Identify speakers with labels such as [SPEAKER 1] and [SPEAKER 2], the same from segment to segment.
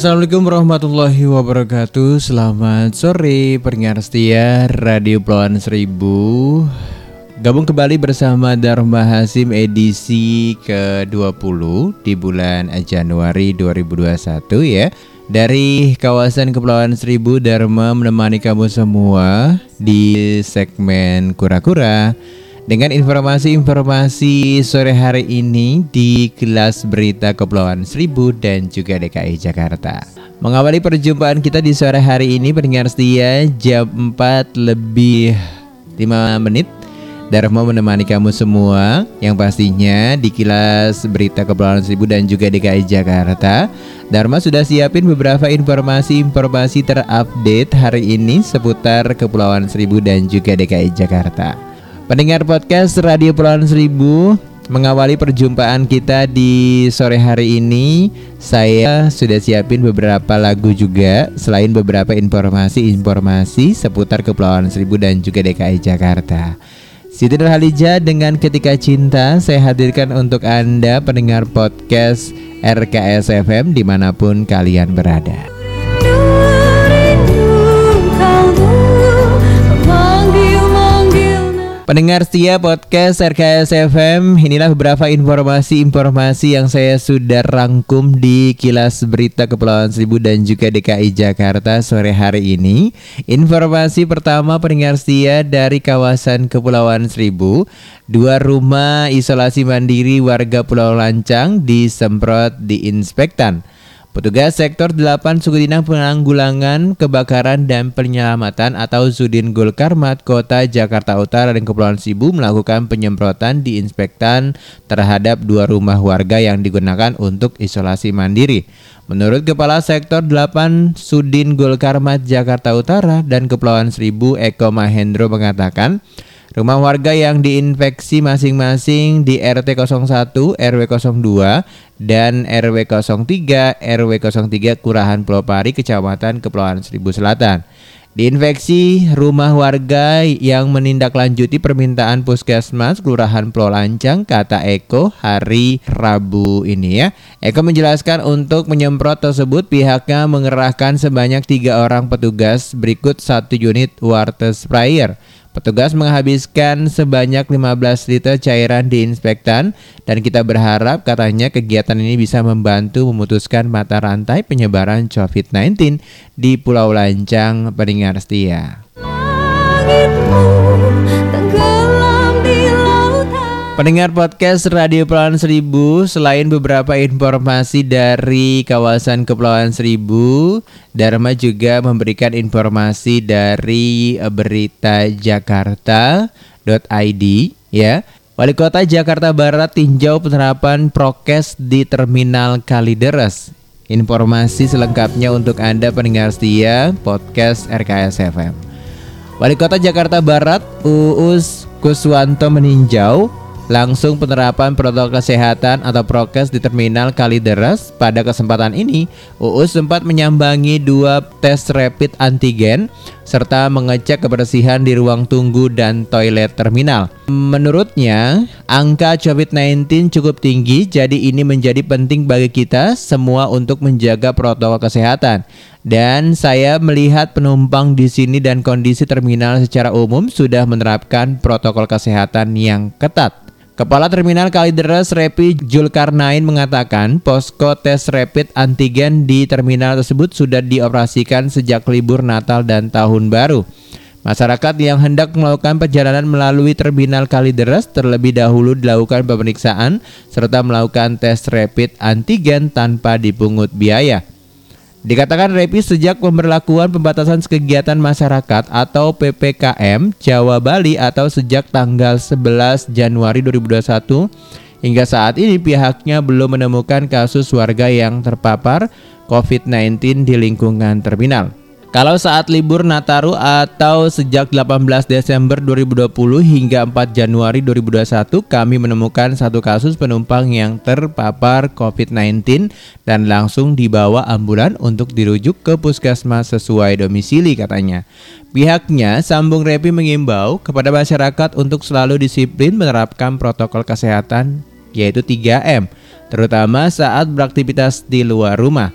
[SPEAKER 1] Assalamualaikum warahmatullahi wabarakatuh. Selamat sore pendengar setia Radio Pulauan Seribu. Gabung kembali bersama Dharma Hasim edisi ke-20 di bulan Januari 2021 ya. Dari kawasan Kepulauan Seribu Dharma menemani kamu semua di segmen Kura-Kura dengan informasi-informasi sore hari ini di kelas berita Kepulauan Seribu dan juga DKI Jakarta. Mengawali perjumpaan kita di sore hari ini pendengar setia jam 4 lebih 5 menit. Dharma menemani kamu semua yang pastinya di kilas berita Kepulauan Seribu dan juga DKI Jakarta. Dharma sudah siapin beberapa informasi-informasi terupdate hari ini seputar Kepulauan Seribu dan juga DKI Jakarta Pendengar podcast Radio Pulauan Seribu Mengawali perjumpaan kita di sore hari ini, saya sudah siapin beberapa lagu juga selain beberapa informasi-informasi seputar Kepulauan Seribu dan juga DKI Jakarta. Siti Nurhaliza dengan Ketika Cinta saya hadirkan untuk Anda pendengar podcast RKS FM di mana
[SPEAKER 2] pun kalian berada.
[SPEAKER 1] Pendengar setia podcast RKS FM, inilah beberapa informasi-informasi yang saya sudah rangkum di kilas berita Kepulauan Seribu dan juga DKI Jakarta sore hari ini. Informasi pertama pendengar setia dari kawasan Kepulauan Seribu, dua rumah isolasi mandiri warga Pulau Lancang disemprot diinspektan. Petugas Sektor 8 Suku Dinas Penanggulangan Kebakaran dan Penyelamatan atau Sudin Gulkarmat Kota Jakarta Utara dan Kepulauan Sibu melakukan penyemprotan di inspektan terhadap dua rumah warga yang digunakan untuk isolasi mandiri. Menurut Kepala Sektor 8 Sudin Gulkarmat Jakarta Utara dan Kepulauan Seribu Eko Mahendro mengatakan Rumah warga yang diinfeksi masing-masing di RT 01, RW 02, dan RW 03, RW 03 Kelurahan Pulau Pari, Kecamatan Kepulauan Seribu Selatan. Diinfeksi rumah warga yang menindaklanjuti permintaan puskesmas Kelurahan Pulau Lancang kata Eko hari Rabu ini ya. Eko menjelaskan untuk menyemprot tersebut pihaknya mengerahkan sebanyak tiga orang petugas berikut satu unit water sprayer. Petugas menghabiskan sebanyak 15 liter cairan diinspektan dan kita berharap katanya kegiatan ini bisa membantu memutuskan mata rantai penyebaran COVID-19 di Pulau Lancang pendengar setia.
[SPEAKER 2] Langitmu di
[SPEAKER 1] Pendengar podcast Radio Kepulauan Seribu, selain beberapa informasi dari kawasan Kepulauan Seribu, Dharma juga memberikan informasi dari eh, berita Jakarta.id ya. Wali Kota Jakarta Barat tinjau penerapan prokes di Terminal Kalideres. Informasi selengkapnya untuk Anda pendengar setia podcast RKS FM. Wali Kota Jakarta Barat Uus Kuswanto meninjau langsung penerapan protokol kesehatan atau prokes di Terminal Kalideres. Pada kesempatan ini, Uus sempat menyambangi dua tes rapid antigen serta mengecek kebersihan di ruang tunggu dan toilet terminal. Menurutnya, angka COVID-19 cukup tinggi, jadi ini menjadi penting bagi kita semua untuk menjaga protokol kesehatan. Dan saya melihat penumpang di sini dan kondisi terminal secara umum sudah menerapkan protokol kesehatan yang ketat. Kepala Terminal Kalideres Repi Julkarnain mengatakan posko tes rapid antigen di terminal tersebut sudah dioperasikan sejak libur Natal dan Tahun Baru. Masyarakat yang hendak melakukan perjalanan melalui Terminal Kalideres terlebih dahulu dilakukan pemeriksaan serta melakukan tes rapid antigen tanpa dipungut biaya. Dikatakan Repi sejak pemberlakuan pembatasan kegiatan masyarakat atau PPKM Jawa Bali atau sejak tanggal 11 Januari 2021 hingga saat ini pihaknya belum menemukan kasus warga yang terpapar COVID-19 di lingkungan terminal. Kalau saat libur Nataru atau sejak 18 Desember 2020 hingga 4 Januari 2021 kami menemukan satu kasus penumpang yang terpapar COVID-19 dan langsung dibawa ambulan untuk dirujuk ke puskesmas sesuai domisili katanya. Pihaknya sambung Repi mengimbau kepada masyarakat untuk selalu disiplin menerapkan protokol kesehatan yaitu 3M terutama saat beraktivitas di luar rumah.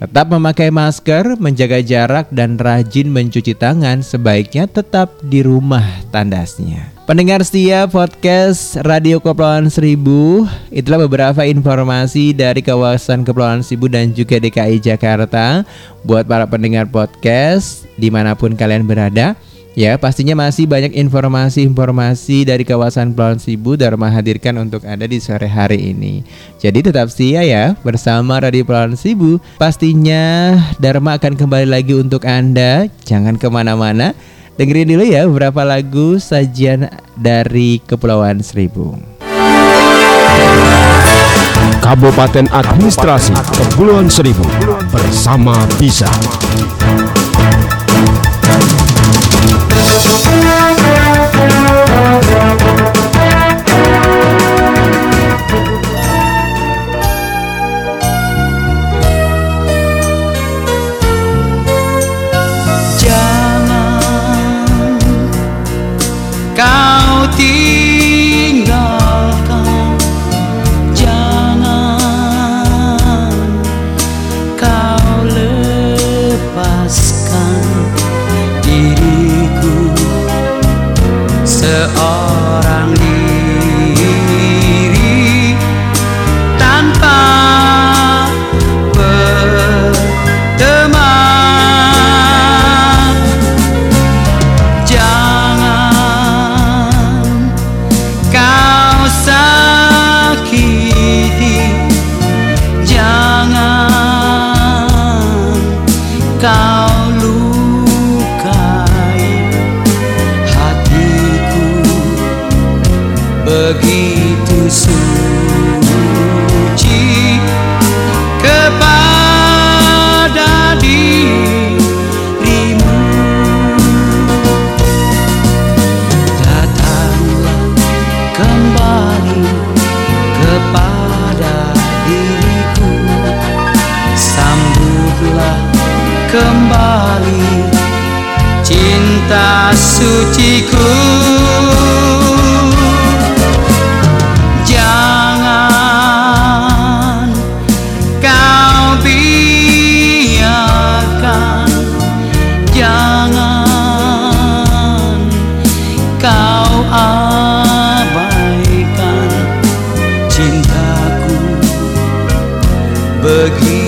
[SPEAKER 1] Tetap memakai masker, menjaga jarak, dan rajin mencuci tangan sebaiknya tetap di rumah tandasnya. Pendengar setia podcast Radio Kepulauan Seribu Itulah beberapa informasi dari kawasan Kepulauan Seribu dan juga DKI Jakarta Buat para pendengar podcast di mana pun kalian berada Ya, pastinya masih banyak informasi-informasi dari kawasan Pulau Seribu Dharma hadirkan untuk Anda di sore hari ini. Jadi tetap setia ya bersama Radio Pulau Seribu. Pastinya Dharma akan kembali lagi untuk Anda. Jangan ke mana-mana. Dengerin dulu ya beberapa lagu sajian dari Kepulauan Seribu.
[SPEAKER 3] Kabupaten Administrasi Kepulauan Seribu bersama Bisa.
[SPEAKER 4] Kau suciku Jangan kau biarkan Jangan kau abaikan cintaku begitu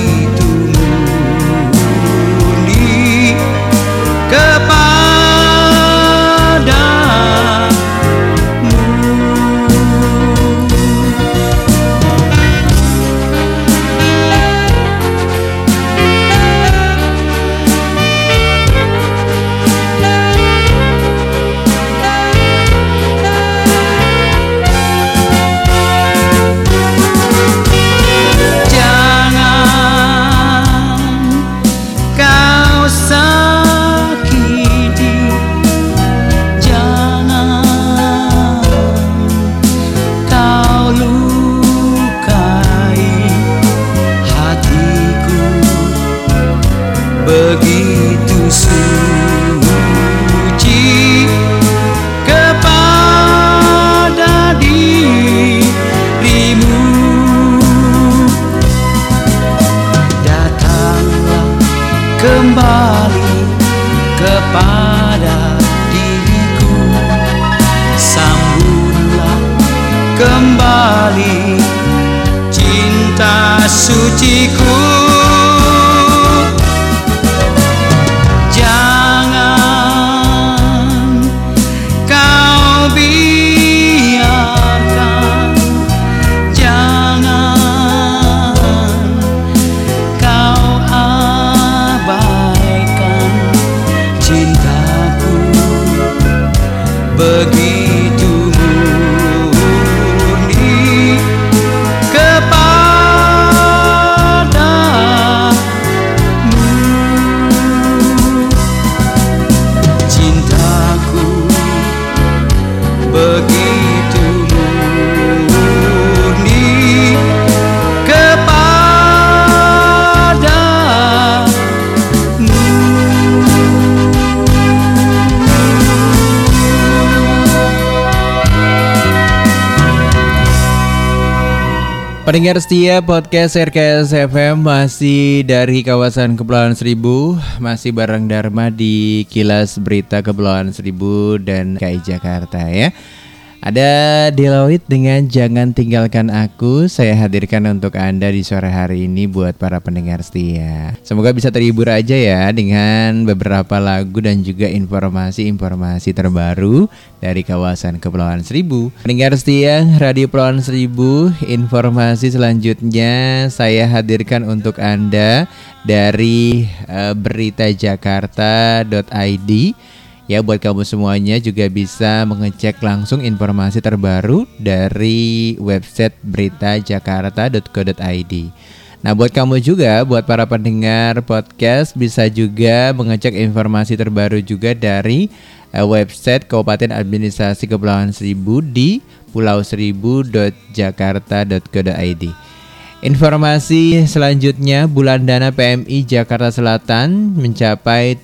[SPEAKER 1] Pendengar setia podcast RKS FM masih dari kawasan Kepulauan Seribu. Masih bareng Dharma di Kilas Berita Kepulauan Seribu dan KI Jakarta ya Ada Deloitte dengan Jangan Tinggalkan Aku Saya hadirkan untuk Anda di sore hari ini buat para pendengar setia Semoga bisa terhibur aja ya dengan beberapa lagu dan juga informasi-informasi terbaru dari kawasan Kepulauan Seribu. Pendengar setia Radio Kepulauan Seribu, informasi selanjutnya saya hadirkan untuk Anda dari eh, beritajakarta.id. Ya buat kamu semuanya juga bisa mengecek langsung informasi terbaru dari website beritajakarta.co.id. Nah buat kamu juga, buat para pendengar podcast bisa juga mengecek informasi terbaru juga dari eh, website Kabupaten Administrasi Kepulauan Seribu di pulauseribu.jakarta.go.id. Informasi selanjutnya bulan dana PMI Jakarta Selatan mencapai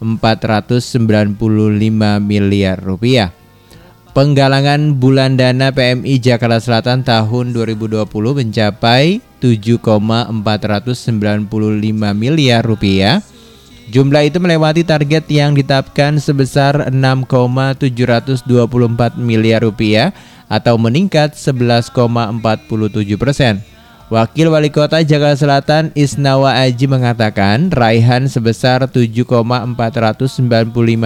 [SPEAKER 1] 7,495 miliar rupiah. Penggalangan bulan dana PMI Jakarta Selatan tahun 2020 mencapai 7,495 miliar rupiah. Jumlah itu melewati target yang ditetapkan sebesar 6,724 miliar rupiah atau meningkat 11,47 persen. Wakil Wali Kota Jakarta Selatan Isnawa Aji mengatakan raihan sebesar 7,495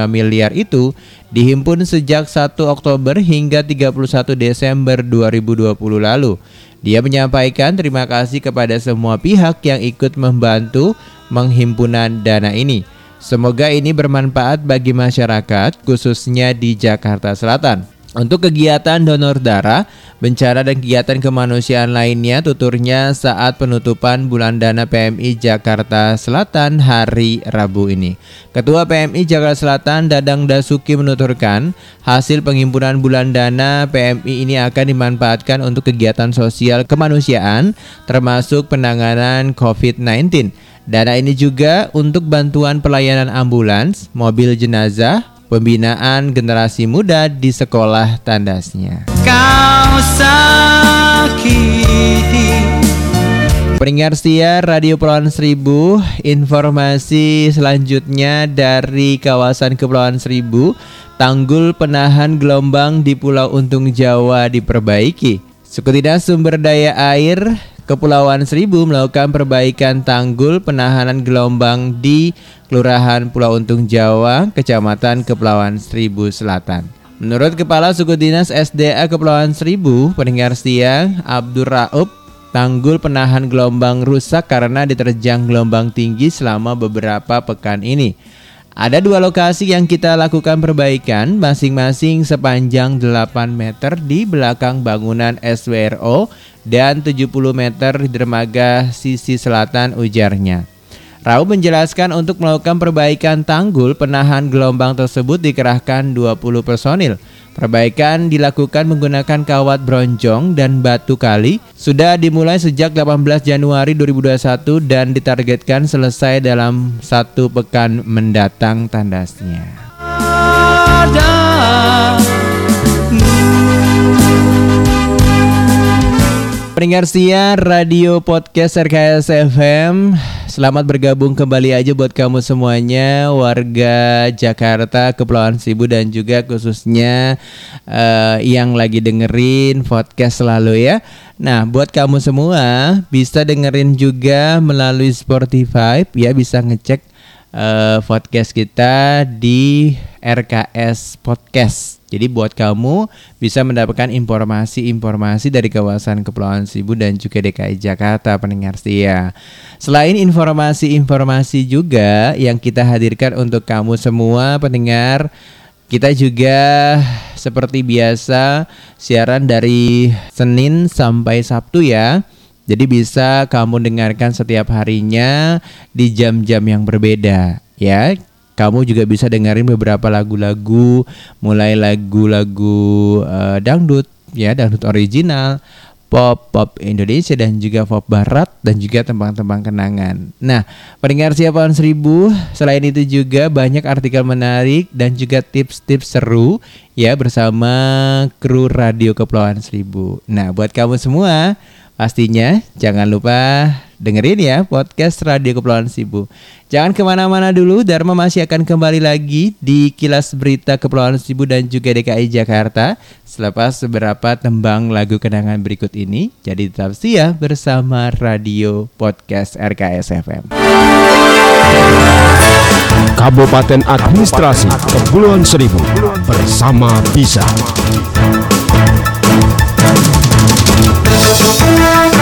[SPEAKER 1] miliar itu dihimpun sejak 1 Oktober hingga 31 Desember 2020 lalu. Dia menyampaikan terima kasih kepada semua pihak yang ikut membantu menghimpunan dana ini. Semoga ini bermanfaat bagi masyarakat khususnya di Jakarta Selatan. Untuk kegiatan donor darah, bencana dan kegiatan kemanusiaan lainnya tuturnya saat penutupan bulan dana PMI Jakarta Selatan hari Rabu ini. Ketua PMI Jakarta Selatan Dadang Dasuki menuturkan, hasil penghimpunan bulan dana PMI ini akan dimanfaatkan untuk kegiatan sosial kemanusiaan termasuk penanganan COVID-19. Dana ini juga untuk bantuan pelayanan ambulans, mobil jenazah, pembinaan generasi muda di sekolah tandasnya.
[SPEAKER 4] Kau sakiti
[SPEAKER 1] Pendengar setia Radio Kepulauan Seribu, informasi selanjutnya dari kawasan Kepulauan Seribu, tanggul penahan gelombang di Pulau Untung Jawa diperbaiki. Suku Dinas Sumber Daya Air Kepulauan Seribu melakukan perbaikan tanggul penahanan gelombang di Kelurahan Pulau Untung Jawa, Kecamatan Kepulauan Seribu Selatan. Menurut Kepala Suku Dinas SDA Kepulauan Seribu, pendengar setia Abdur Raub, tanggul penahan gelombang rusak karena diterjang gelombang tinggi selama beberapa pekan ini. Ada dua lokasi yang kita lakukan perbaikan masing-masing sepanjang 8 meter di belakang bangunan SWRO dan 70 meter di dermaga sisi selatan ujarnya. Rau menjelaskan untuk melakukan perbaikan tanggul penahan gelombang tersebut dikerahkan 20 personil. Perbaikan dilakukan menggunakan kawat bronjong dan batu kali. Sudah dimulai sejak 18 Januari 2021 dan ditargetkan selesai dalam satu pekan mendatang tandasnya. Pendengar setia Radio Podcast RKS FM Selamat bergabung kembali aja buat kamu semuanya Warga Jakarta, Kepulauan Seribu dan juga khususnya eh, Yang lagi dengerin podcast selalu ya. Nah buat kamu semua bisa dengerin juga melalui Spotify. Ya bisa ngecek eh, podcast kita di RKS Podcast. Jadi buat kamu bisa mendapatkan informasi-informasi dari kawasan Kepulauan Seribu dan juga DKI Jakarta pendengar setia. Selain informasi-informasi juga yang kita hadirkan untuk kamu semua pendengar kita juga seperti biasa siaran dari Senin sampai Sabtu ya. Jadi bisa kamu dengarkan setiap harinya di jam-jam yang berbeda ya. Kamu juga bisa dengerin beberapa lagu-lagu mulai lagu-lagu eh, dangdut ya, dangdut original, pop, pop Indonesia dan juga pop barat dan juga tembang-tembang kenangan. Nah, pendengar siapa seribu, selain itu juga banyak artikel menarik dan juga tips-tips seru ya bersama kru Radio Kepulauan Seribu. Nah, buat kamu semua Pastinya jangan lupa dengerin ya podcast Radio Kepulauan Seribu. Jangan ke mana-mana dulu, Dharma masih akan kembali lagi di kilas berita Kepulauan Seribu dan juga DKI Jakarta selepas beberapa tembang lagu kenangan berikut ini. Jadi tetap setia bersama Radio Podcast RKS FM.
[SPEAKER 3] Kabupaten Administrasi Kepulauan Seribu bersama Bisa.
[SPEAKER 2] Di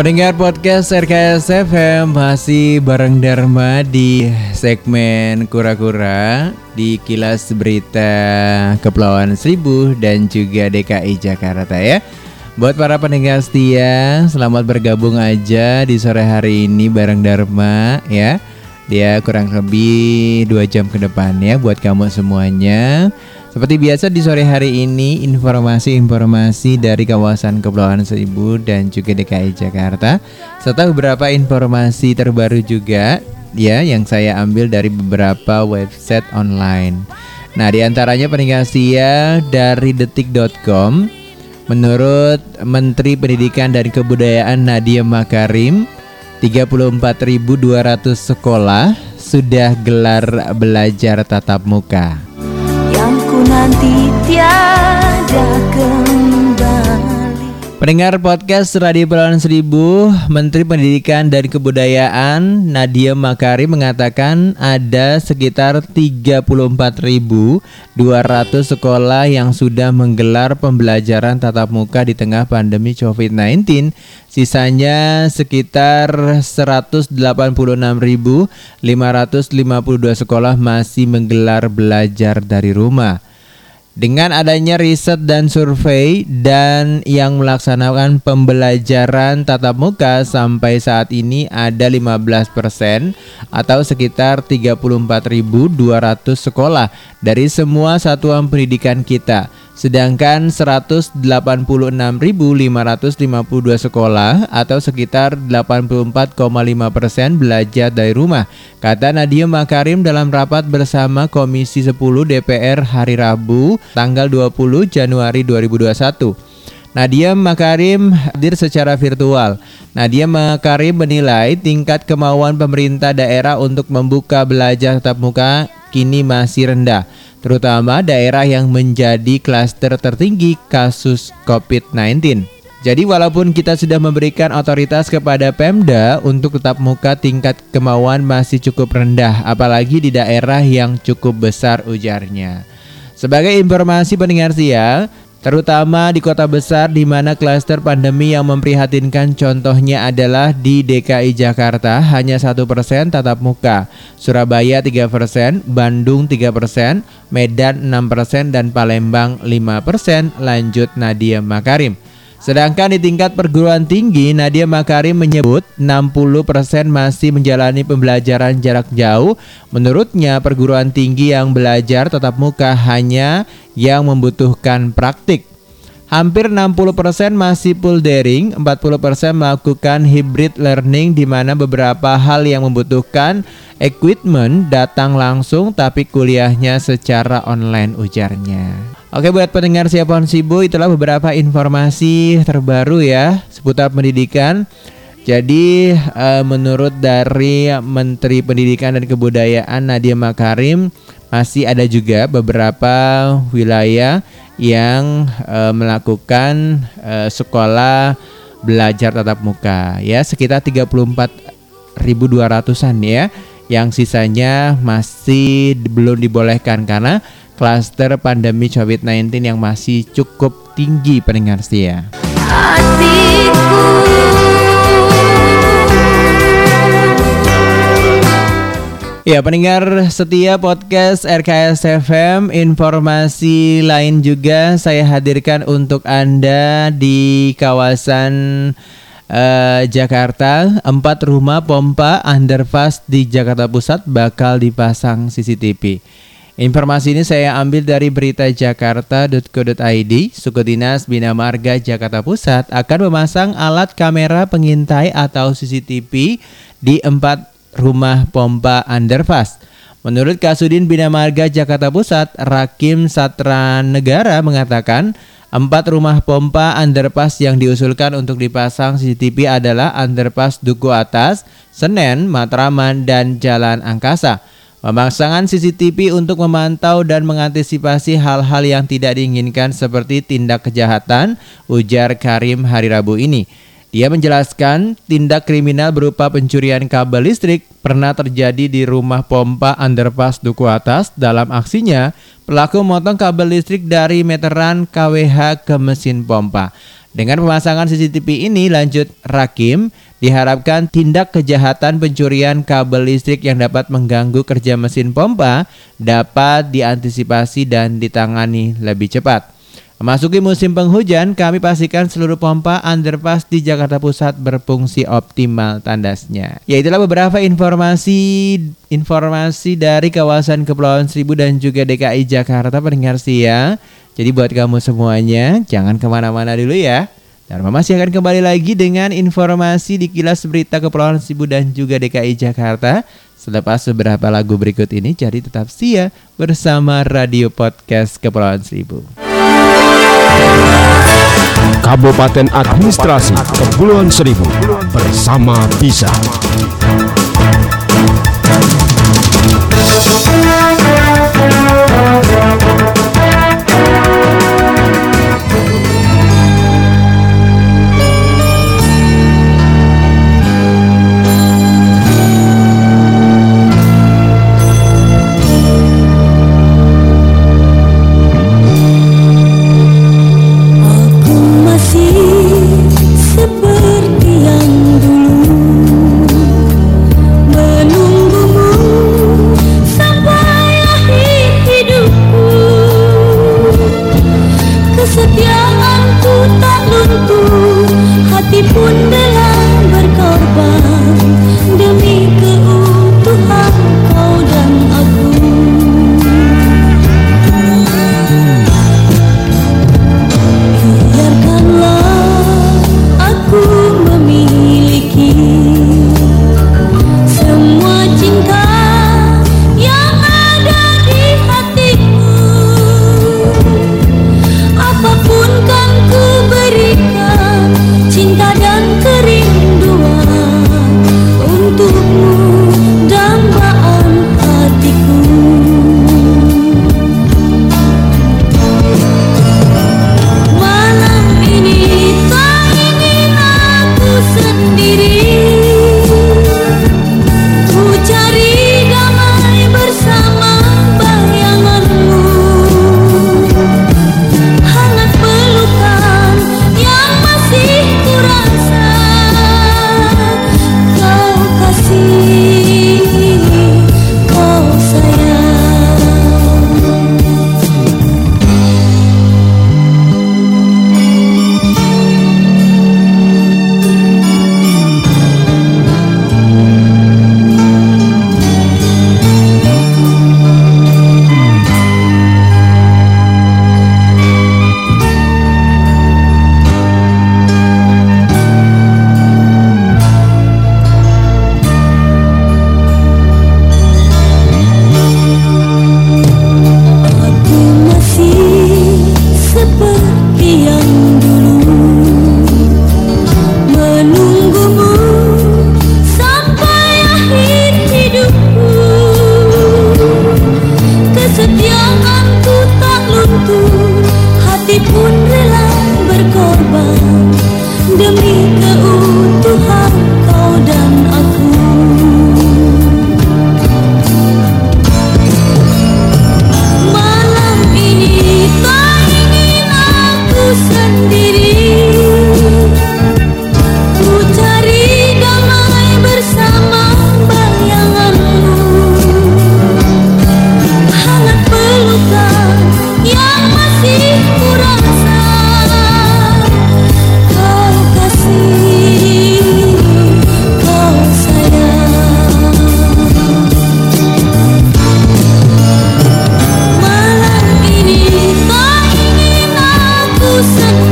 [SPEAKER 1] Pendengar podcast RKS FM masih bareng Dharma di segmen Kura-Kura di kilas berita Kepulauan Seribu dan juga DKI Jakarta ya. Buat para pendengar setia, selamat bergabung aja di sore hari ini bareng Dharma ya. Dia kurang lebih dua jam ke depan ya buat kamu semuanya. Seperti biasa di sore hari ini informasi-informasi dari kawasan Kepulauan Seribu dan juga DKI Jakarta serta beberapa informasi terbaru juga ya yang saya ambil dari beberapa website online. Nah, di antaranya peninggal setia dari detik.com menurut Menteri Pendidikan dan Kebudayaan Nadiem Makarim 34.200 sekolah sudah gelar belajar tatap muka.
[SPEAKER 2] Nanti tiada kembali
[SPEAKER 1] Pendengar podcast Radio Pulauan Seribu, Menteri Pendidikan dan Kebudayaan Nadia Makari mengatakan ada sekitar 34.200 sekolah yang sudah menggelar pembelajaran tatap muka di tengah pandemi COVID-19. Sisanya sekitar 186.552 sekolah masih menggelar belajar dari rumah. Dengan adanya riset dan survei dan yang melaksanakan pembelajaran tatap muka sampai saat ini ada 15% atau sekitar 34.200 sekolah dari semua satuan pendidikan kita. Sedangkan 186.552 sekolah atau sekitar 84,5 persen belajar dari rumah. Kata Nadia Makarim dalam rapat bersama Komisi 10 DPR hari Rabu tanggal 20 Januari 2021. Nadia Makarim hadir secara virtual. Nadia Makarim menilai tingkat kemauan pemerintah daerah untuk membuka belajar tatap muka kini masih rendah, terutama daerah yang menjadi klaster tertinggi kasus COVID-19. Jadi walaupun kita sudah memberikan otoritas kepada Pemda untuk tetap muka tingkat kemauan masih cukup rendah apalagi di daerah yang cukup besar ujarnya. Sebagai informasi pendengar siang, terutama di kota besar di mana klaster pandemi yang memprihatinkan contohnya adalah di DKI Jakarta hanya satu persen tatap muka, Surabaya 3 persen, Bandung 3 persen, Medan 6 persen dan Palembang 5 persen. Lanjut Nadia Makarim. Sedangkan di tingkat perguruan tinggi, Nadia Makarim menyebut 60% masih menjalani pembelajaran jarak jauh. Menurutnya, perguruan tinggi yang belajar tatap muka hanya yang membutuhkan praktik. Hampir 60% masih full daring, 40% melakukan hybrid learning di mana beberapa hal yang membutuhkan equipment datang langsung tapi kuliahnya secara online ujarnya. Oke buat pendengar siapa pun Sibu itulah beberapa informasi terbaru ya seputar pendidikan. Jadi uh, menurut dari Menteri Pendidikan dan Kebudayaan Nadia Makarim masih ada juga beberapa wilayah yang uh, melakukan uh, sekolah belajar tatap muka ya sekitar 34.200-an ya yang sisanya masih belum dibolehkan karena klaster pandemi COVID-19 yang masih cukup tinggi pendengar setia. Ya pendengar setia podcast RKS FM Informasi lain juga saya hadirkan untuk Anda di kawasan eh, Jakarta. Empat rumah pompa underpass di Jakarta Pusat bakal dipasang CCTV Informasi ini saya ambil dari berita jakarta.co.id. Suku Dinas Bina Marga Jakarta Pusat akan memasang alat kamera pengintai atau CCTV di empat rumah pompa underpass. Menurut Kasudin Bina Marga Jakarta Pusat, Rakim Satra Negara mengatakan empat rumah pompa underpass yang diusulkan untuk dipasang CCTV adalah underpass Duku Atas, Senen, Matraman, dan Jalan Angkasa. Pemasangan CCTV untuk memantau dan mengantisipasi hal-hal yang tidak diinginkan seperti tindak kejahatan, ujar Karim hari Rabu ini. Dia menjelaskan tindak kriminal berupa pencurian kabel listrik pernah terjadi di rumah pompa underpass Duku Atas. Dalam aksinya, pelaku memotong kabel listrik dari meteran KWH ke mesin pompa. Dengan pemasangan CCTV ini lanjut Rakim, diharapkan tindak kejahatan pencurian kabel listrik yang dapat mengganggu kerja mesin pompa dapat diantisipasi dan ditangani lebih cepat. Memasuki musim penghujan, kami pastikan seluruh pompa underpass di Jakarta Pusat berfungsi optimal tandasnya. Ya itulah beberapa informasi informasi dari kawasan Kepulauan Seribu dan juga DKI Jakarta pendengar ya. Jadi buat kamu semuanya, jangan ke mana-mana dulu ya. Mama masih akan kembali lagi dengan informasi di kilas berita Kepulauan Seribu dan juga DKI Jakarta. Selepas beberapa lagu berikut ini, jadi tetap sia bersama Radio Podcast Kepulauan Seribu.
[SPEAKER 3] Kabupaten Administrasi Kepulauan Seribu bersama Bisa.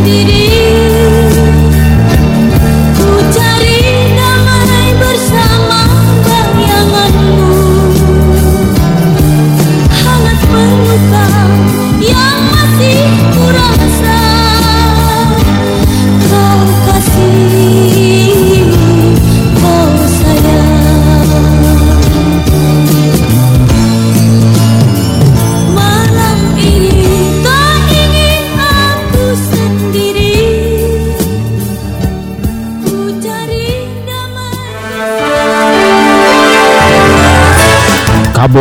[SPEAKER 2] diri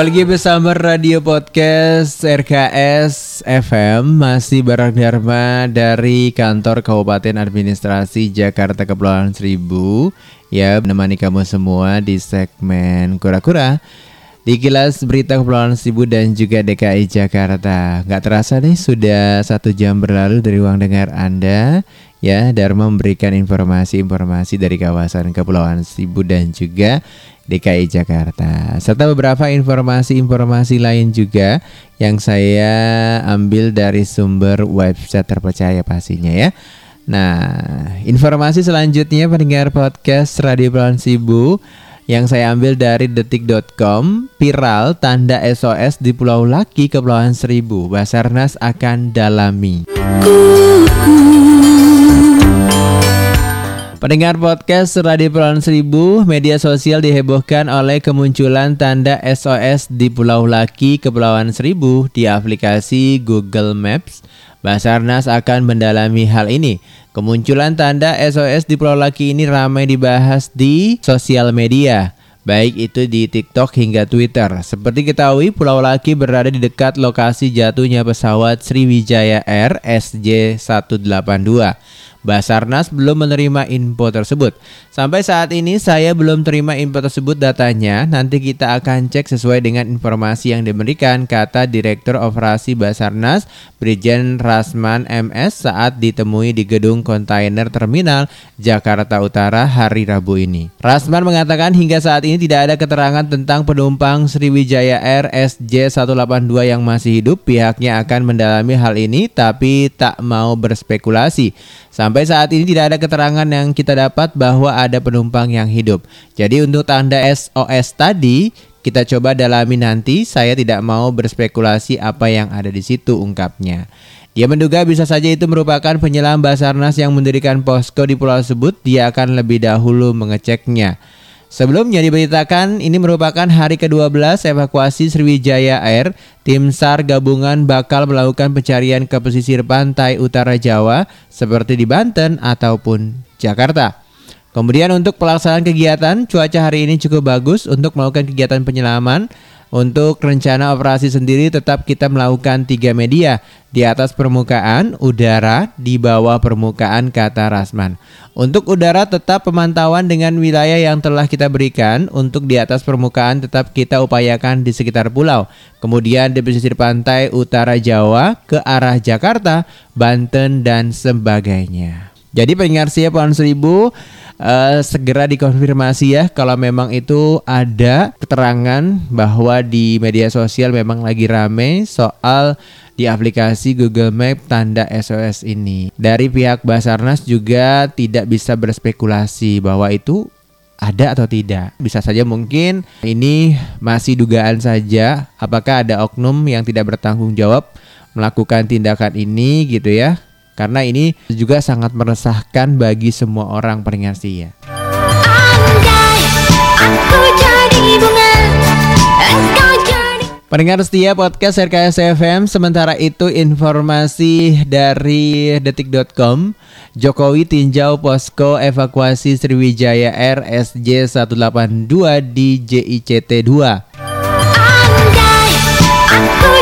[SPEAKER 1] Kembali lagi bersama Radio Podcast RKS FM Masih bareng Dharma dari kantor Kabupaten Administrasi Jakarta Kepulauan Seribu. Ya menemani kamu semua di segmen Kura-Kura Di kilas berita Kepulauan Seribu dan juga DKI Jakarta. Gak terasa nih sudah satu jam berlalu dari ruang dengar Anda Ya Dharma memberikan informasi-informasi dari kawasan Kepulauan Seribu dan juga DKI Jakarta. Serta beberapa informasi-informasi lain juga yang saya ambil dari sumber website terpercaya pastinya ya. Nah, informasi selanjutnya pendengar podcast Radio Pelawan Sibu yang saya ambil dari detik.com viral tanda SOS di Pulau Laki Kepulauan Seribu. Basarnas akan dalami Pendengar podcast Radio Pulau Seribu, media sosial dihebohkan oleh kemunculan tanda SOS di Pulau Laki, Kepulauan Seribu di aplikasi Google Maps. Basarnas akan mendalami hal ini. Kemunculan tanda SOS di Pulau Laki ini ramai dibahas di sosial media baik itu di TikTok hingga Twitter. Seperti ketahui, Pulau Laki berada di dekat lokasi jatuhnya pesawat Sriwijaya Air SJ182. Basarnas belum menerima info tersebut. Sampai saat ini saya belum terima info tersebut datanya. Nanti kita akan cek sesuai dengan informasi yang diberikan kata Direktur Operasi Basarnas Brigjen Rasman MS saat ditemui di gedung kontainer terminal Jakarta Utara hari Rabu ini. Rasman mengatakan hingga saat ini tidak ada keterangan tentang penumpang Sriwijaya Air SJ182 yang masih hidup. Pihaknya akan mendalami hal ini tapi tak mau berspekulasi. Saat ini tidak ada keterangan yang kita dapat bahwa ada penumpang yang hidup. Jadi untuk tanda SOS tadi kita coba dalami nanti. Saya tidak mau berspekulasi apa yang ada di situ ungkapnya. Dia menduga bisa saja itu merupakan penyelam Basarnas yang mendirikan posko di pulau tersebut. Dia akan lebih dahulu mengeceknya. Sebelumnya diberitakan ini merupakan hari ke-12 evakuasi Sriwijaya Air. Tim SAR gabungan bakal melakukan pencarian ke pesisir pantai utara Jawa seperti di Banten ataupun Jakarta. Kemudian untuk pelaksanaan kegiatan, cuaca hari ini cukup bagus untuk melakukan kegiatan penyelaman. Untuk rencana operasi sendiri tetap kita melakukan tiga media di atas permukaan, udara, di bawah permukaan kata Rasman. Untuk udara tetap pemantauan dengan wilayah yang telah kita berikan. Untuk di atas permukaan tetap kita upayakan di sekitar pulau. Kemudian di pesisir pantai utara Jawa ke arah Jakarta, Banten dan sebagainya. Jadi pendengar siap pohon seribu uh, segera dikonfirmasi ya kalau memang itu ada keterangan bahwa di media sosial memang lagi rame soal di aplikasi Google Map tanda SOS ini. Dari pihak Basarnas juga tidak bisa berspekulasi bahwa itu ada atau tidak. Bisa saja mungkin ini masih dugaan saja apakah ada oknum yang tidak bertanggung jawab melakukan tindakan ini gitu ya karena ini juga sangat meresahkan bagi semua orang pendengar setia.
[SPEAKER 2] Andai aku jadi bunga Engkau jadi
[SPEAKER 1] Pendengar setia podcast RKS FM Sementara itu informasi dari detik.com Jokowi tinjau posko evakuasi Sriwijaya Air SJ182 di JICT 2
[SPEAKER 2] Andai aku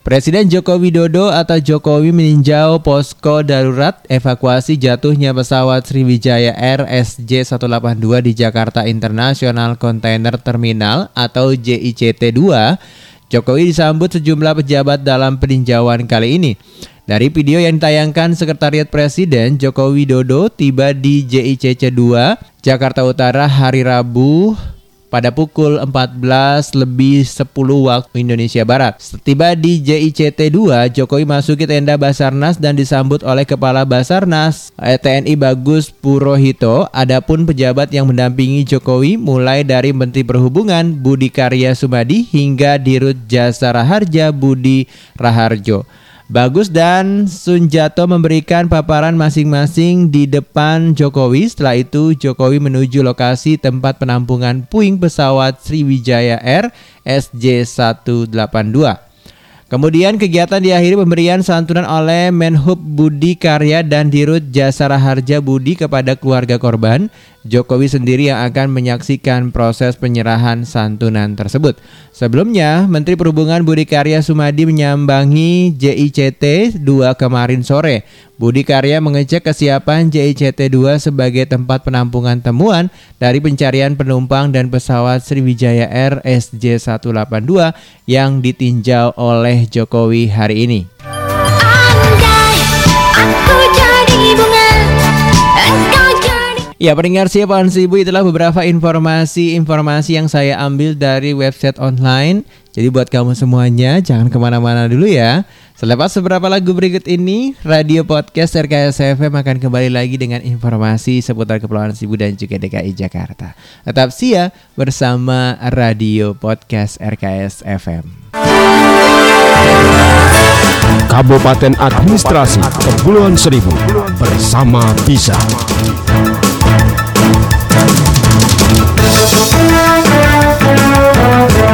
[SPEAKER 1] Presiden Joko Widodo atau Jokowi meninjau posko darurat evakuasi jatuhnya pesawat Sriwijaya Air SJ182 di Jakarta International Container Terminal atau JICT 2. Jokowi disambut sejumlah pejabat dalam peninjauan kali ini. Dari video yang ditayangkan Sekretariat Presiden, Joko Widodo tiba di JICC 2, Jakarta Utara hari Rabu pada pukul 14 lebih 10 waktu Indonesia Barat. Setiba di JICT 2, Jokowi masuki tenda Basarnas dan disambut oleh Kepala Basarnas eh, TNI Bagus Purohito. Adapun pejabat yang mendampingi Jokowi mulai dari Menteri Perhubungan Budi Karya Sumadi hingga Dirut Jasa Raharja Budi Raharjo. Bagus dan Sunjato memberikan paparan masing-masing di depan Jokowi. Setelah itu Jokowi menuju lokasi tempat penampungan puing pesawat Sriwijaya Air SJ182. Kemudian kegiatan diakhiri pemberian santunan oleh Menhub Budi Karya dan Dirut Jasara Harja Budi kepada keluarga korban. Jokowi sendiri yang akan menyaksikan proses penyerahan santunan tersebut. Sebelumnya, Menteri Perhubungan Budi Karya Sumadi menyambangi JICT 2 kemarin sore. Budi Karya mengecek kesiapan JICT 2 sebagai tempat penampungan temuan dari pencarian penumpang dan pesawat Sriwijaya Air SJ182 yang ditinjau oleh Jokowi hari ini.
[SPEAKER 2] Andai aku
[SPEAKER 1] Ya pendengar siapa Ibu itulah beberapa informasi-informasi yang saya ambil dari website online Jadi buat kamu semuanya jangan ke mana-mana dulu ya Selepas beberapa lagu berikut ini, Radio Podcast RKS FM akan kembali lagi dengan informasi seputar Kepulauan Seribu dan juga DKI Jakarta. Tetap siap bersama Radio Podcast RKS FM.
[SPEAKER 5] Kabupaten Administrasi Kepulauan Seribu bersama Bisa.
[SPEAKER 2] Thank you.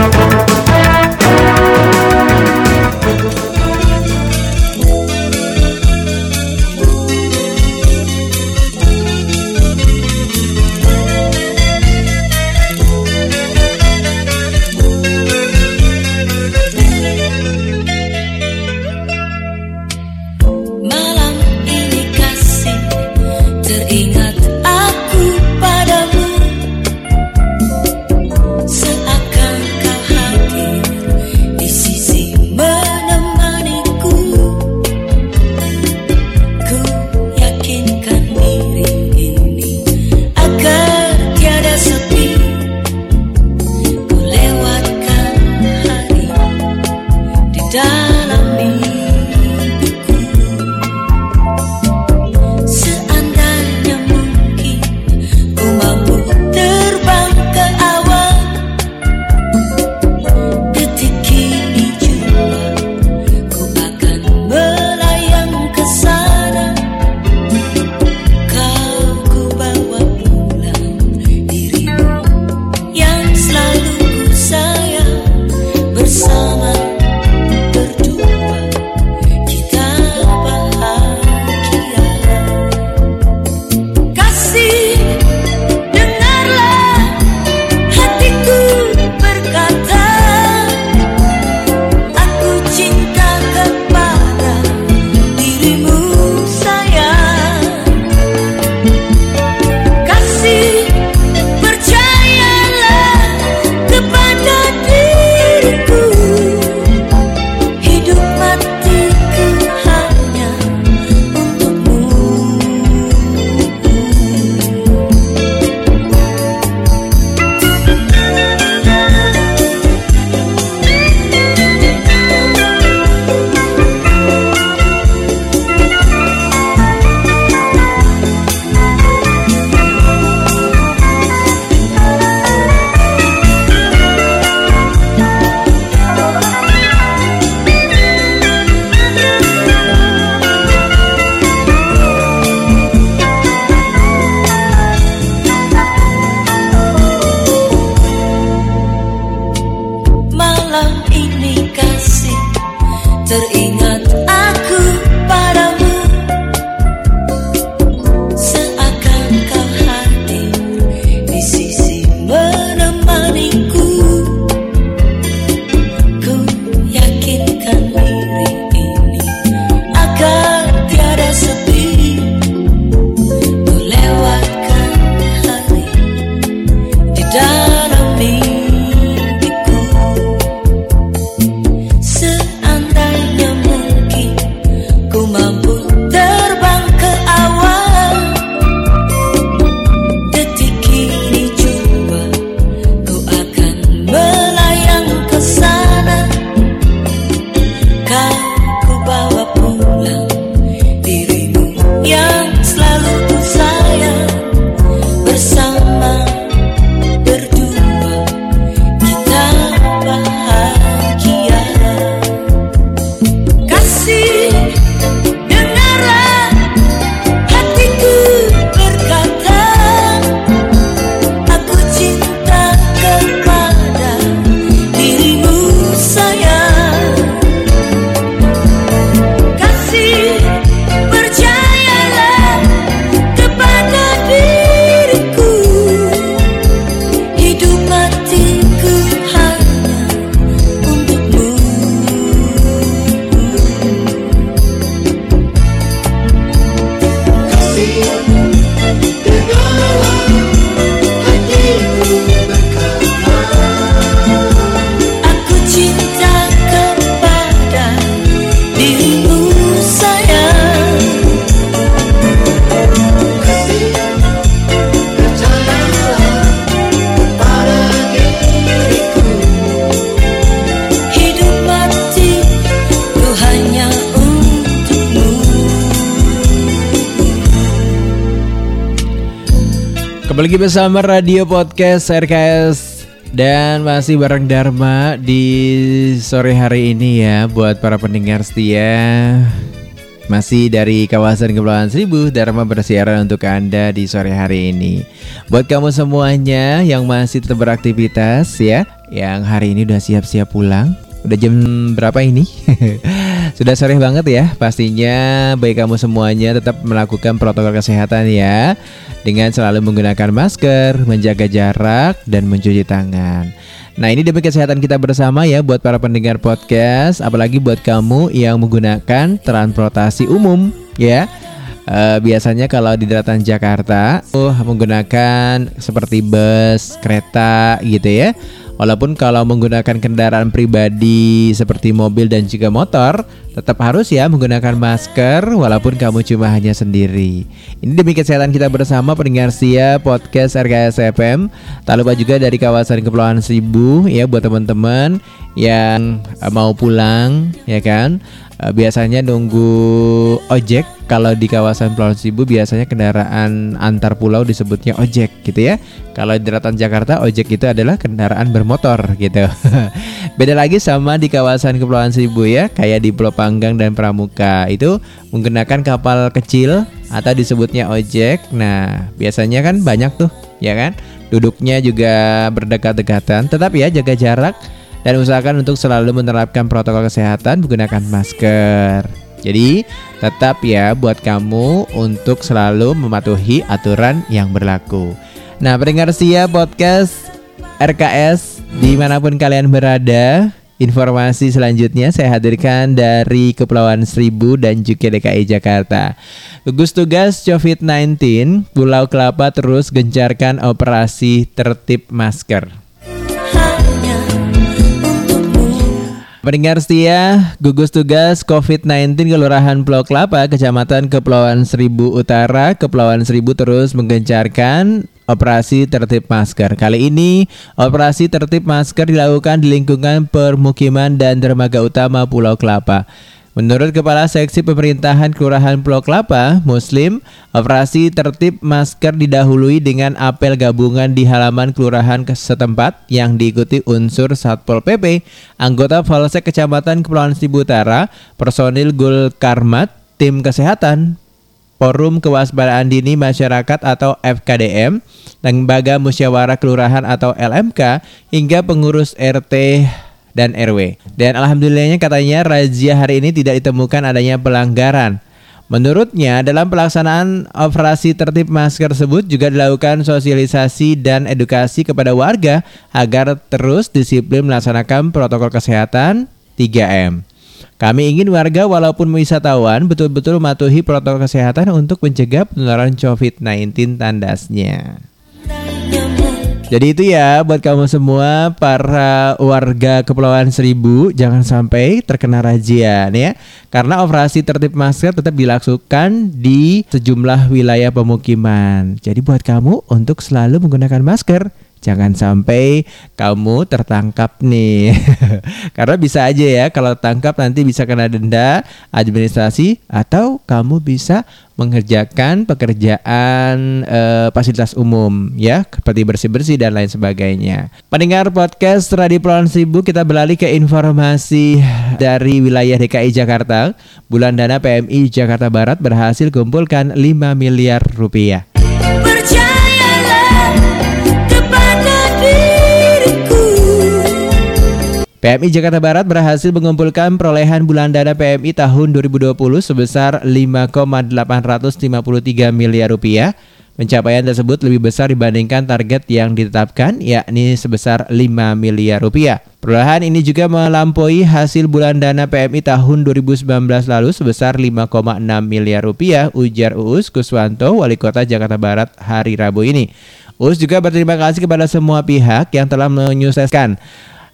[SPEAKER 1] you. Lagi bersama Radio Podcast RKS dan masih bareng Dharma di sore hari ini ya buat para pendengar setia. Masih dari kawasan Kepulauan Seribu, Dharma bersiaran untuk Anda di sore hari ini. Buat kamu semuanya yang masih tetap beraktivitas ya, yang hari ini udah siap-siap pulang. Udah jam berapa ini? Sudah sore banget ya. Pastinya baik kamu semuanya tetap melakukan protokol kesehatan ya dengan selalu menggunakan masker, menjaga jarak dan mencuci tangan. Nah ini demi kesehatan kita bersama ya buat para pendengar podcast, apalagi buat kamu yang menggunakan transportasi umum ya. Eh, biasanya kalau di daratan Jakarta, uh, menggunakan seperti bus, kereta gitu ya. Walaupun kalau menggunakan kendaraan pribadi seperti mobil dan juga motor, tetap harus ya menggunakan masker walaupun kamu cuma hanya sendiri. Ini demi kesehatan kita bersama pendengar setia podcast RKS FM. Tak lupa juga dari kawasan Kepulauan Seribu ya buat teman-teman yang eh, mau pulang ya kan. Eh, biasanya nunggu ojek kalau di kawasan Pulau Seribu biasanya kendaraan antar pulau disebutnya ojek gitu ya. Kalau di daratan Jakarta ojek itu adalah kendaraan bermotor gitu. Beda lagi sama di kawasan Kepulauan Seribu ya, kayak di Pulau Panggang dan Pramuka itu menggunakan kapal kecil atau disebutnya ojek. Nah, biasanya kan banyak tuh, ya kan? Duduknya juga berdekat-dekatan, tetap ya jaga jarak dan usahakan untuk selalu menerapkan protokol kesehatan menggunakan masker. Jadi, tetap ya buat kamu untuk selalu mematuhi aturan yang berlaku. Nah, pendengar setia podcast RKS di mana pun kalian berada, informasi selanjutnya saya hadirkan dari Kepulauan Seribu dan juga DKI Jakarta. Gugus tugas COVID-19 Pulau Kelapa terus gencarkan operasi tertib masker. Pendengar setia, gugus tugas COVID-19 Kelurahan Pulau Kelapa, Kecamatan Kepulauan Seribu Utara, Kepulauan Seribu terus menggencarkan operasi tertib masker. Kali ini, operasi tertib masker dilakukan di lingkungan permukiman dan dermaga utama Pulau Kelapa. Menurut Kepala Seksi Pemerintahan Kelurahan Pulau Kelapa, Muslim, operasi tertib masker didahului dengan apel gabungan di halaman kelurahan ke- setempat yang diikuti unsur Satpol PP, anggota Polsek Kecamatan Kepulauan Seribu Utara, personil Gul Karmat, tim kesehatan, Forum Kewaspadaan Dini Masyarakat atau FKDM, Lembaga Musyawarah Kelurahan atau LMK, hingga pengurus RT dan RW. Dan alhamdulillahnya katanya razia hari ini tidak ditemukan adanya pelanggaran. Menurutnya dalam pelaksanaan operasi tertib masker tersebut juga dilakukan sosialisasi dan edukasi kepada warga agar terus disiplin melaksanakan protokol kesehatan 3M. Kami ingin warga walaupun wisatawan betul-betul mematuhi protokol kesehatan untuk mencegah penularan COVID-19 tandasnya. Jadi itu ya buat kamu semua para warga Kepulauan Seribu jangan sampai terkena razia ya. Karena operasi tertib masker tetap dilakukan di sejumlah wilayah pemukiman. Jadi buat kamu untuk selalu menggunakan masker. Jangan sampai kamu tertangkap nih. Karena bisa aja ya kalau tangkap nanti bisa kena denda administrasi atau kamu bisa mengerjakan pekerjaan eh, fasilitas umum ya seperti bersih-bersih dan lain sebagainya. Pendengar podcast Radio Pulau Seribu kita beralih ke informasi dari wilayah DKI Jakarta. Bulan dana PMI Jakarta Barat berhasil kumpulkan 5 miliar rupiah.
[SPEAKER 2] Percayalah
[SPEAKER 1] PMI Jakarta Barat berhasil mengumpulkan perolehan bulan dana PMI tahun 2020 sebesar 5,853 miliar rupiah. Pencapaian tersebut lebih besar dibandingkan target yang ditetapkan, yakni sebesar 5 miliar rupiah. Perolehan ini juga melampaui hasil bulan dana PMI tahun 2019 lalu sebesar 5,6 miliar rupiah, ujar Uus Kuswanto, Wali Kota Jakarta Barat hari Rabu ini. Uus juga berterima kasih kepada semua pihak yang telah menyukseskan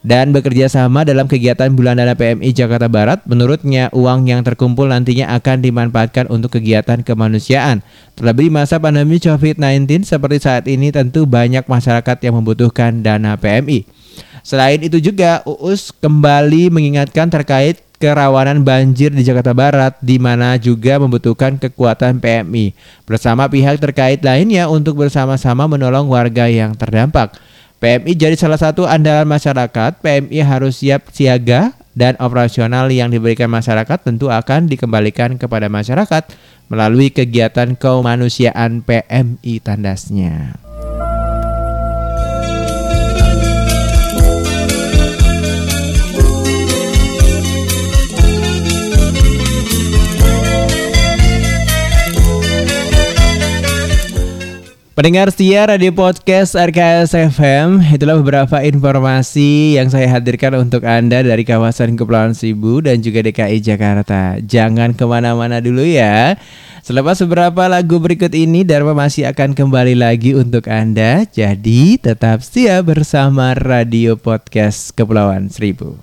[SPEAKER 1] dan bekerja sama dalam kegiatan bulan dana PMI Jakarta Barat. Menurutnya, uang yang terkumpul nantinya akan dimanfaatkan untuk kegiatan kemanusiaan. Terlebih masa pandemi COVID-19 seperti saat ini tentu banyak masyarakat yang membutuhkan dana PMI. Selain itu juga Uus kembali mengingatkan terkait kerawanan banjir di Jakarta Barat di mana juga membutuhkan kekuatan PMI bersama pihak terkait lainnya untuk bersama-sama menolong warga yang terdampak. PMI jadi salah satu andalan masyarakat. PMI harus siap siaga dan operasional yang diberikan masyarakat tentu akan dikembalikan kepada masyarakat melalui kegiatan kemanusiaan PMI tandasnya. Pendengar setia Radio Podcast RKS FM, itulah beberapa informasi yang saya hadirkan untuk Anda dari kawasan Kepulauan Seribu dan juga DKI Jakarta. Jangan ke mana-mana dulu ya. Selepas beberapa lagu berikut ini, Dharma masih akan kembali lagi untuk Anda. Jadi tetap setia bersama Radio Podcast Kepulauan Seribu.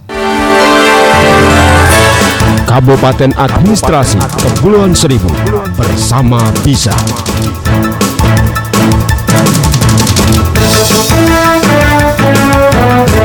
[SPEAKER 5] Kabupaten Administrasi Kepulauan Seribu bersama Bisa.
[SPEAKER 6] スイーツ!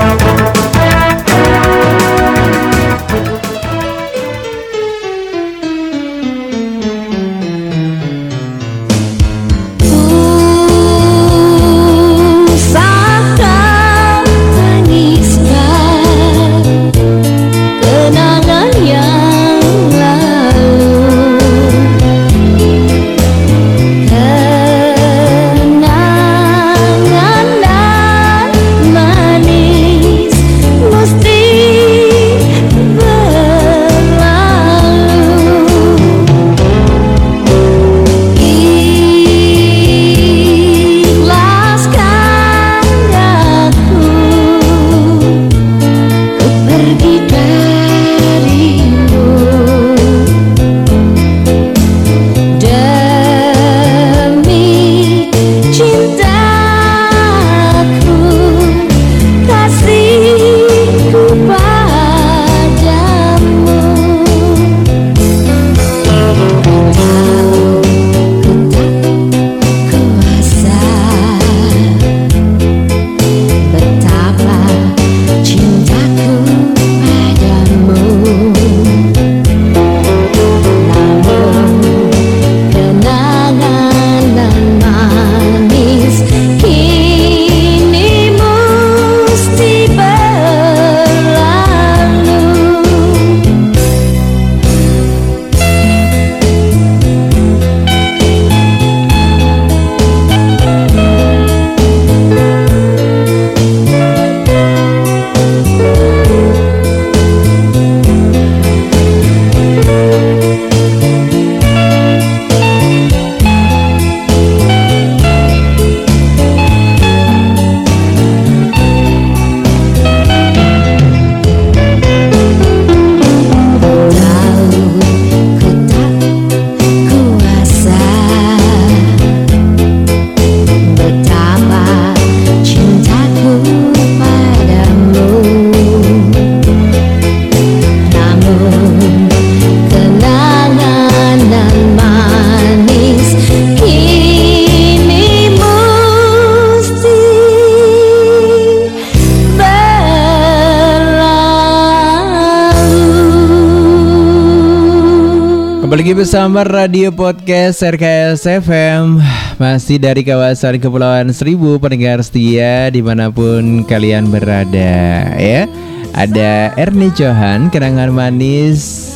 [SPEAKER 1] Kembali lagi bersama Radio Podcast RKS FM Masih dari kawasan Kepulauan Seribu Pendengar setia di mana pun kalian berada ya. Ada Ernie Johan Kenangan manis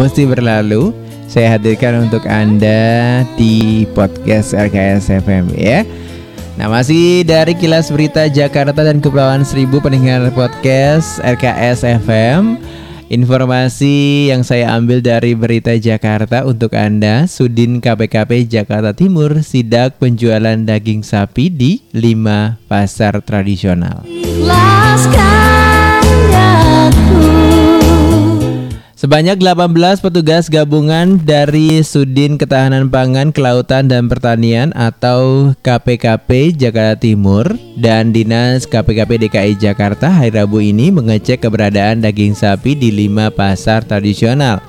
[SPEAKER 1] Mesti berlalu. Saya hadirkan untuk Anda di podcast RKS FM ya. Nah masih dari kilas berita Jakarta dan Kepulauan Seribu pendengar podcast RKS FM Informasi yang saya ambil dari berita Jakarta untuk Anda Sudin KPKP Jakarta Timur sidak penjualan daging sapi di 5 pasar tradisional.
[SPEAKER 6] Ikhlaskan aku
[SPEAKER 1] Sebanyak 18 petugas gabungan dari Sudin Ketahanan Pangan, Kelautan dan Pertanian atau KPKP Jakarta Timur dan Dinas KPKP DKI Jakarta hari Rabu ini mengecek keberadaan daging sapi di lima pasar tradisional.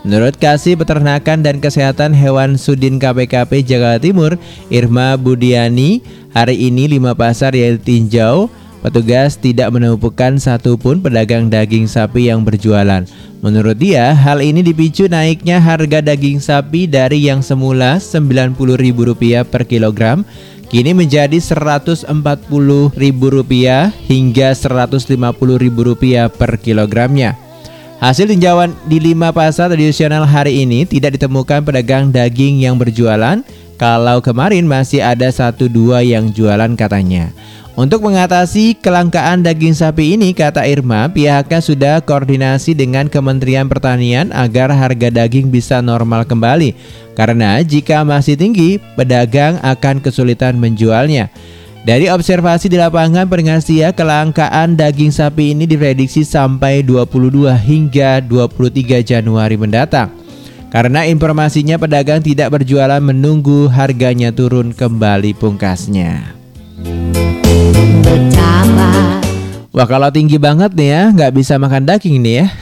[SPEAKER 1] Menurut Kasih Peternakan dan Kesehatan Hewan Sudin KPKP Jakarta Timur, Irma Budiani, hari ini lima pasar yang ditinjau petugas tidak menemukan satupun pedagang daging sapi yang berjualan. Menurut dia, hal ini dipicu naiknya harga daging sapi dari yang semula Rp90.000 per kilogram kini menjadi Rp140.000 hingga Rp150.000 per kilogramnya. Hasil tinjauan di lima pasar tradisional hari ini tidak ditemukan pedagang daging yang berjualan, kalau kemarin masih ada satu dua yang jualan katanya. Untuk mengatasi kelangkaan daging sapi ini, kata Irma, pihaknya sudah koordinasi dengan Kementerian Pertanian agar harga daging bisa normal kembali. Karena jika masih tinggi, pedagang akan kesulitan menjualnya. Dari observasi di lapangan Peringasia, kelangkaan daging sapi ini diprediksi sampai 22 hingga 23 Januari mendatang. Karena informasinya pedagang tidak berjualan menunggu harganya turun kembali pungkasnya. Wah kalau tinggi banget nih ya, nggak bisa makan daging nih ya.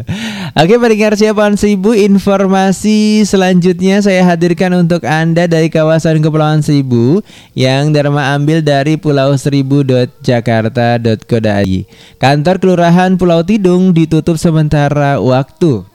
[SPEAKER 1] Oke pendengar siapaan seribu informasi selanjutnya saya hadirkan untuk anda dari kawasan Kepulauan Seribu yang Dharma ambil dari Pulau Seribu.jakarta.co.id. Kantor Kelurahan Pulau Tidung ditutup sementara waktu.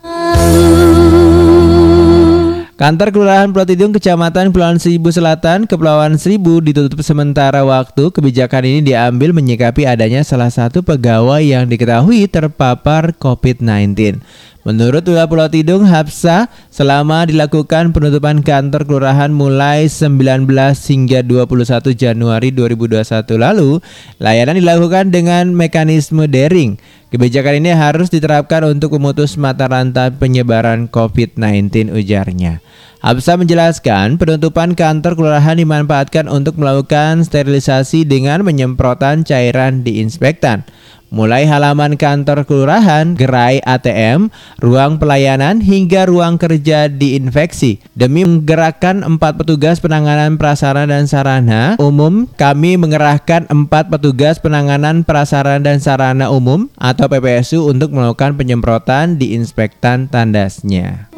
[SPEAKER 1] Kantor Kelurahan Pulau Tidung Kecamatan Kepulauan Seribu Selatan, Kepulauan Seribu ditutup sementara waktu. Kebijakan ini diambil menyikapi adanya salah satu pegawai yang diketahui terpapar COVID-19. Menurut Lurah Pulau Tidung, Hapsa, selama dilakukan penutupan kantor kelurahan mulai 19 hingga 21 Januari 2021 lalu, layanan dilakukan dengan mekanisme daring. Kebijakan ini harus diterapkan untuk memutus mata rantai penyebaran COVID-19 ujarnya. Hapsa menjelaskan penutupan kantor kelurahan dimanfaatkan untuk melakukan sterilisasi dengan menyemprotan cairan diinspektan. Mulai halaman kantor kelurahan, gerai ATM, ruang pelayanan hingga ruang kerja diinfeksi. Demi menggerakkan empat petugas penanganan prasarana dan sarana umum, kami mengerahkan empat petugas penanganan prasarana dan sarana umum atau PPSU untuk melakukan penyemprotan diinspektan tandasnya.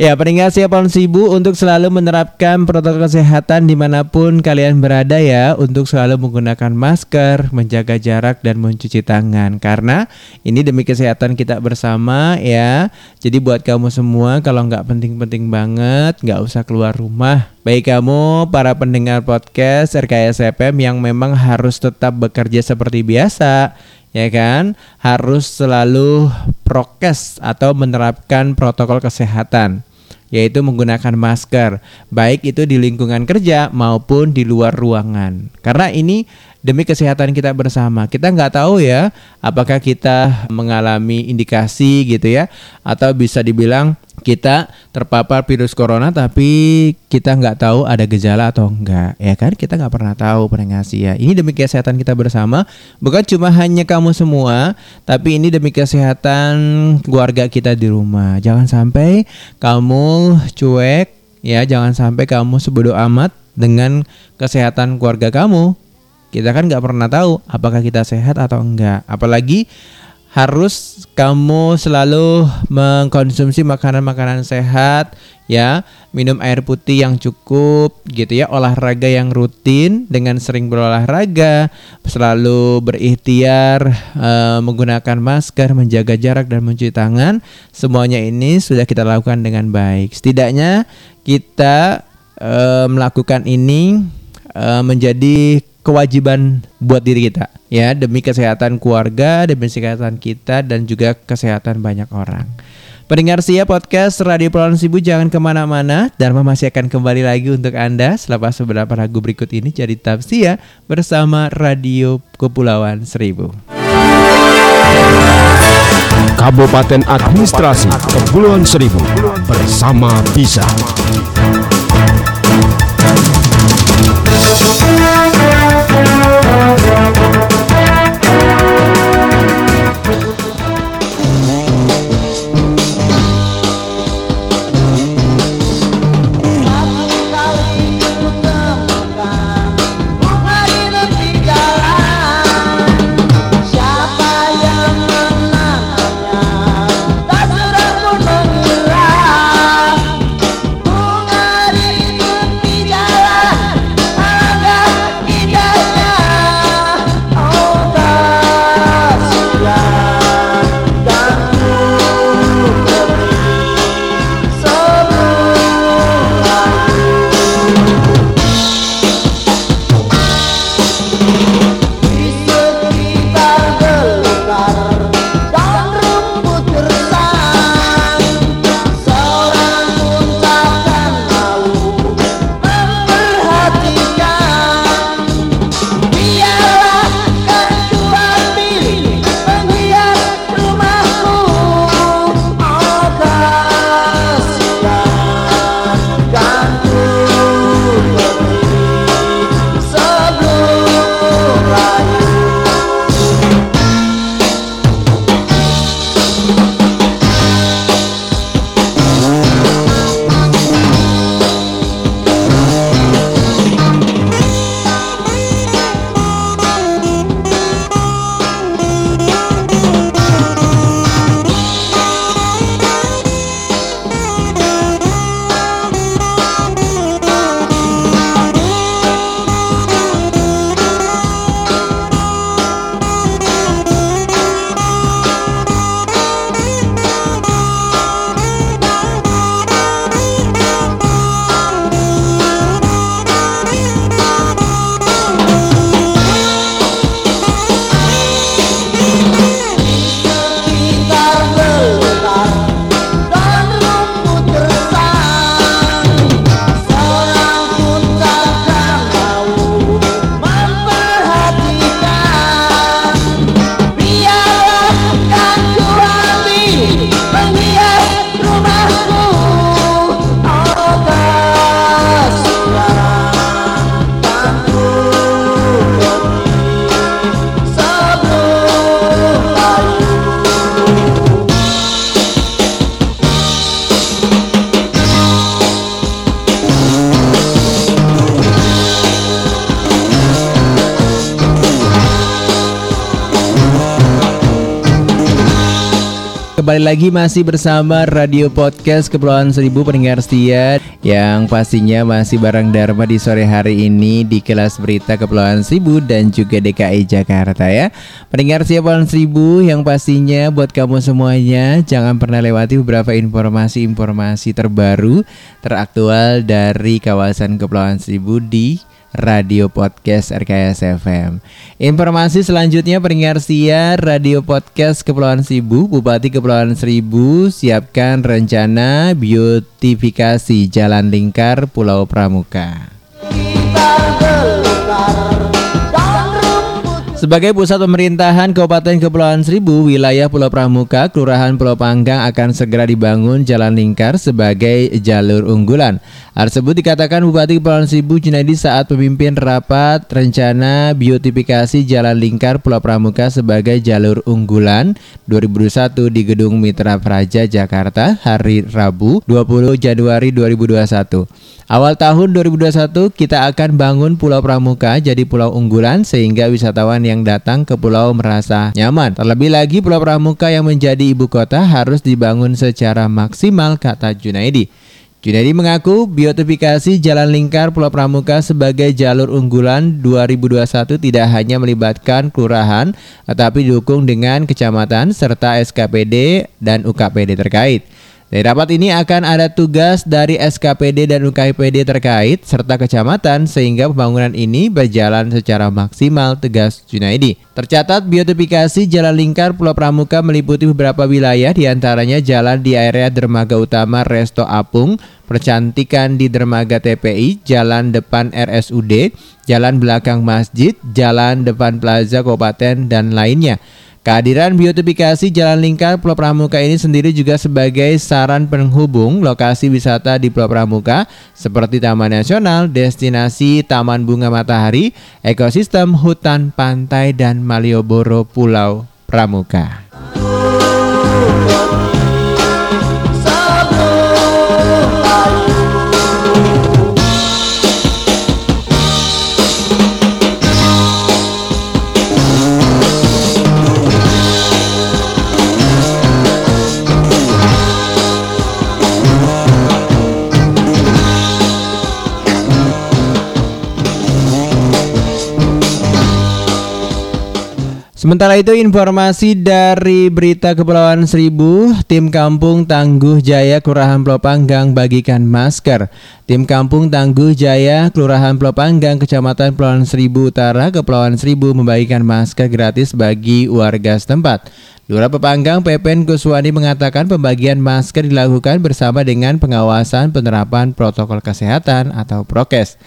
[SPEAKER 1] Ya, peningkat siapa pun sibuk untuk selalu menerapkan protokol kesehatan di mana pun kalian berada ya Untuk selalu menggunakan masker, menjaga jarak dan mencuci tangan. Karena ini demi kesehatan kita bersama ya. Jadi buat kamu semua kalau nggak penting-penting banget nggak usah keluar rumah. Baik kamu para pendengar podcast RKS FM yang memang harus tetap bekerja seperti biasa ya kan? Harus selalu prokes atau menerapkan protokol kesehatan yaitu menggunakan masker baik itu di lingkungan kerja maupun di luar ruangan. Karena ini demi kesehatan kita bersama. Kita nggak tahu ya apakah kita mengalami indikasi gitu ya atau bisa dibilang kita terpapar virus corona tapi kita nggak tahu ada gejala atau enggak ya kan? Kita nggak pernah tahu pendengarsi ya. Ini demi kesehatan kita bersama. Bukan cuma hanya kamu semua tapi ini demi kesehatan keluarga kita di rumah. Jangan sampai kamu cuek ya. Jangan sampai kamu sebodoh amat dengan kesehatan keluarga kamu kita kan nggak pernah tahu apakah kita sehat atau enggak. Apalagi harus kamu selalu mengkonsumsi makanan-makanan sehat ya. Minum air putih yang cukup gitu ya. Olahraga yang rutin dengan sering berolahraga. Selalu berikhtiar eh, menggunakan masker menjaga jarak dan mencuci tangan. Semuanya ini sudah kita lakukan dengan baik. Setidaknya kita eh, melakukan ini eh, menjadi kewajiban buat diri kita ya demi kesehatan keluarga, demi kesehatan kita dan juga kesehatan banyak orang. Pendengar Sia Podcast Radio Pulau Sibu jangan ke mana-mana Dharma masih akan kembali lagi untuk Anda Selepas beberapa lagu berikut ini jadi Sia bersama Radio Kepulauan Seribu
[SPEAKER 3] Kabupaten Administrasi Kepulauan Seribu bersama Bisa.
[SPEAKER 1] Masih bersama Radio Podcast Kepulauan Seribu pendengar setia Yang pastinya masih bareng Dharma di sore hari ini di kelas berita Kepulauan Seribu dan juga DKI Jakarta ya. Pendengar setia Kepulauan Seribu yang pastinya buat kamu semuanya Jangan pernah lewati beberapa informasi-informasi terbaru Teraktual dari kawasan Kepulauan Seribu di Radio Podcast RKS FM. Informasi selanjutnya pendengar setia Radio Podcast Kepulauan Seribu, Bupati Kepulauan Seribu siapkan rencana biotifikasi Jalan Lingkar Pulau Pramuka. Sebagai pusat pemerintahan Kabupaten Kepulauan Seribu, wilayah Pulau Pramuka, Kelurahan Pulau Panggang akan segera dibangun jalan lingkar sebagai jalur unggulan. Hal tersebut dikatakan Bupati Kepulauan Seribu Junaidi saat memimpin rapat rencana biotifikasi jalan lingkar Pulau Pramuka sebagai jalur unggulan 2021 di Gedung Mitra Praja Jakarta hari Rabu 20 Januari 2021. Awal tahun 2021 kita akan bangun Pulau Pramuka jadi pulau unggulan sehingga wisatawan datang ke pulau merasa nyaman. Terlebih lagi Pulau Pramuka yang menjadi ibu kota harus dibangun secara maksimal kata Junaidi. Junaidi mengaku biotifikasi Jalan Lingkar Pulau Pramuka sebagai jalur unggulan 2021 tidak hanya melibatkan kelurahan tetapi didukung dengan kecamatan serta SKPD dan UKPD terkait. Dari rapat ini akan ada tugas dari SKPD dan UKPD terkait serta kecamatan sehingga pembangunan ini berjalan secara maksimal tegas Junaidi. Tercatat biotifikasi Jalan Lingkar Pulau Pramuka meliputi beberapa wilayah di antaranya jalan di area dermaga utama Resto Apung, percantikan di dermaga TPI, jalan depan RSUD, jalan belakang masjid, jalan depan plaza kabupaten dan lainnya. Kehadiran biotifikasi Jalan Lingkar Pulau Pramuka ini sendiri juga sebagai saran penghubung lokasi wisata di Pulau Pramuka seperti Taman Nasional, destinasi Taman Bunga Matahari, ekosistem hutan pantai dan Malioboro Pulau Pramuka. Sementara itu informasi dari berita Kepulauan Seribu, tim kampung Tangguh Jaya Kelurahan Pulau Panggang bagikan masker. Tim kampung Tangguh Jaya Kelurahan Pulau Panggang Kecamatan Kepulauan Seribu Utara Kepulauan Seribu membagikan masker gratis bagi warga setempat. Lurah Pepanggang Pepen Kuswani mengatakan pembagian masker dilakukan bersama dengan pengawasan penerapan protokol kesehatan atau prokes.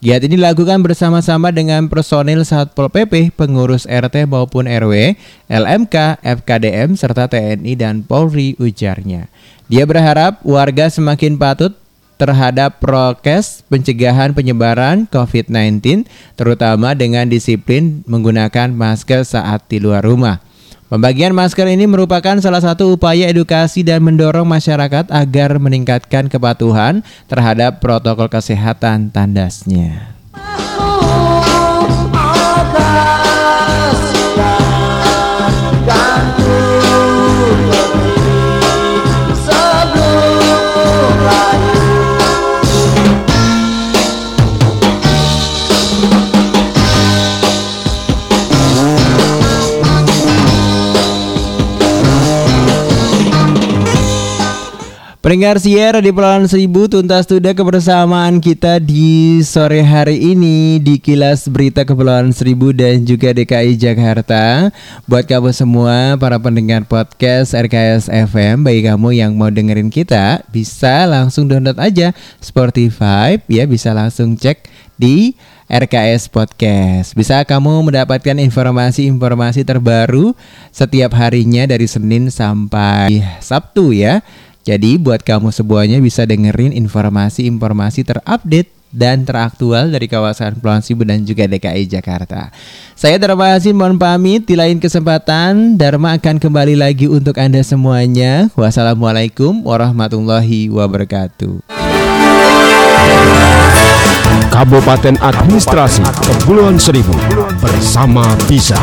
[SPEAKER 1] Giat ini dilakukan bersama-sama dengan personil Satpol PP, pengurus RT maupun RW, LMK, FKDM, serta TNI dan Polri ujarnya. Dia berharap warga semakin patut terhadap prokes pencegahan penyebaran COVID-19, terutama dengan disiplin menggunakan masker saat di luar rumah. Pembagian masker ini merupakan salah satu upaya edukasi dan mendorong masyarakat agar meningkatkan kepatuhan terhadap protokol kesehatan tandasnya. Pendengar siar di Pulau Seribu tuntas sudah kebersamaan kita di sore hari ini di kilas berita Kepulauan Seribu dan juga DKI Jakarta. Buat kamu semua para pendengar podcast RKS FM, bagi kamu yang mau dengerin kita bisa langsung download aja Spotify ya bisa langsung cek di RKS Podcast. Bisa kamu mendapatkan informasi-informasi terbaru setiap harinya dari Senin sampai Sabtu ya. Jadi buat kamu semuanya bisa dengerin informasi-informasi terupdate dan teraktual dari kawasan Pulau Sibu dan juga DKI Jakarta. Saya Dharma Hasim mohon pamit di lain kesempatan Dharma akan kembali lagi untuk Anda semuanya. Wassalamualaikum warahmatullahi wabarakatuh.
[SPEAKER 3] Kabupaten Administrasi Kepulauan Seribu bersama Bisa.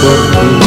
[SPEAKER 6] por.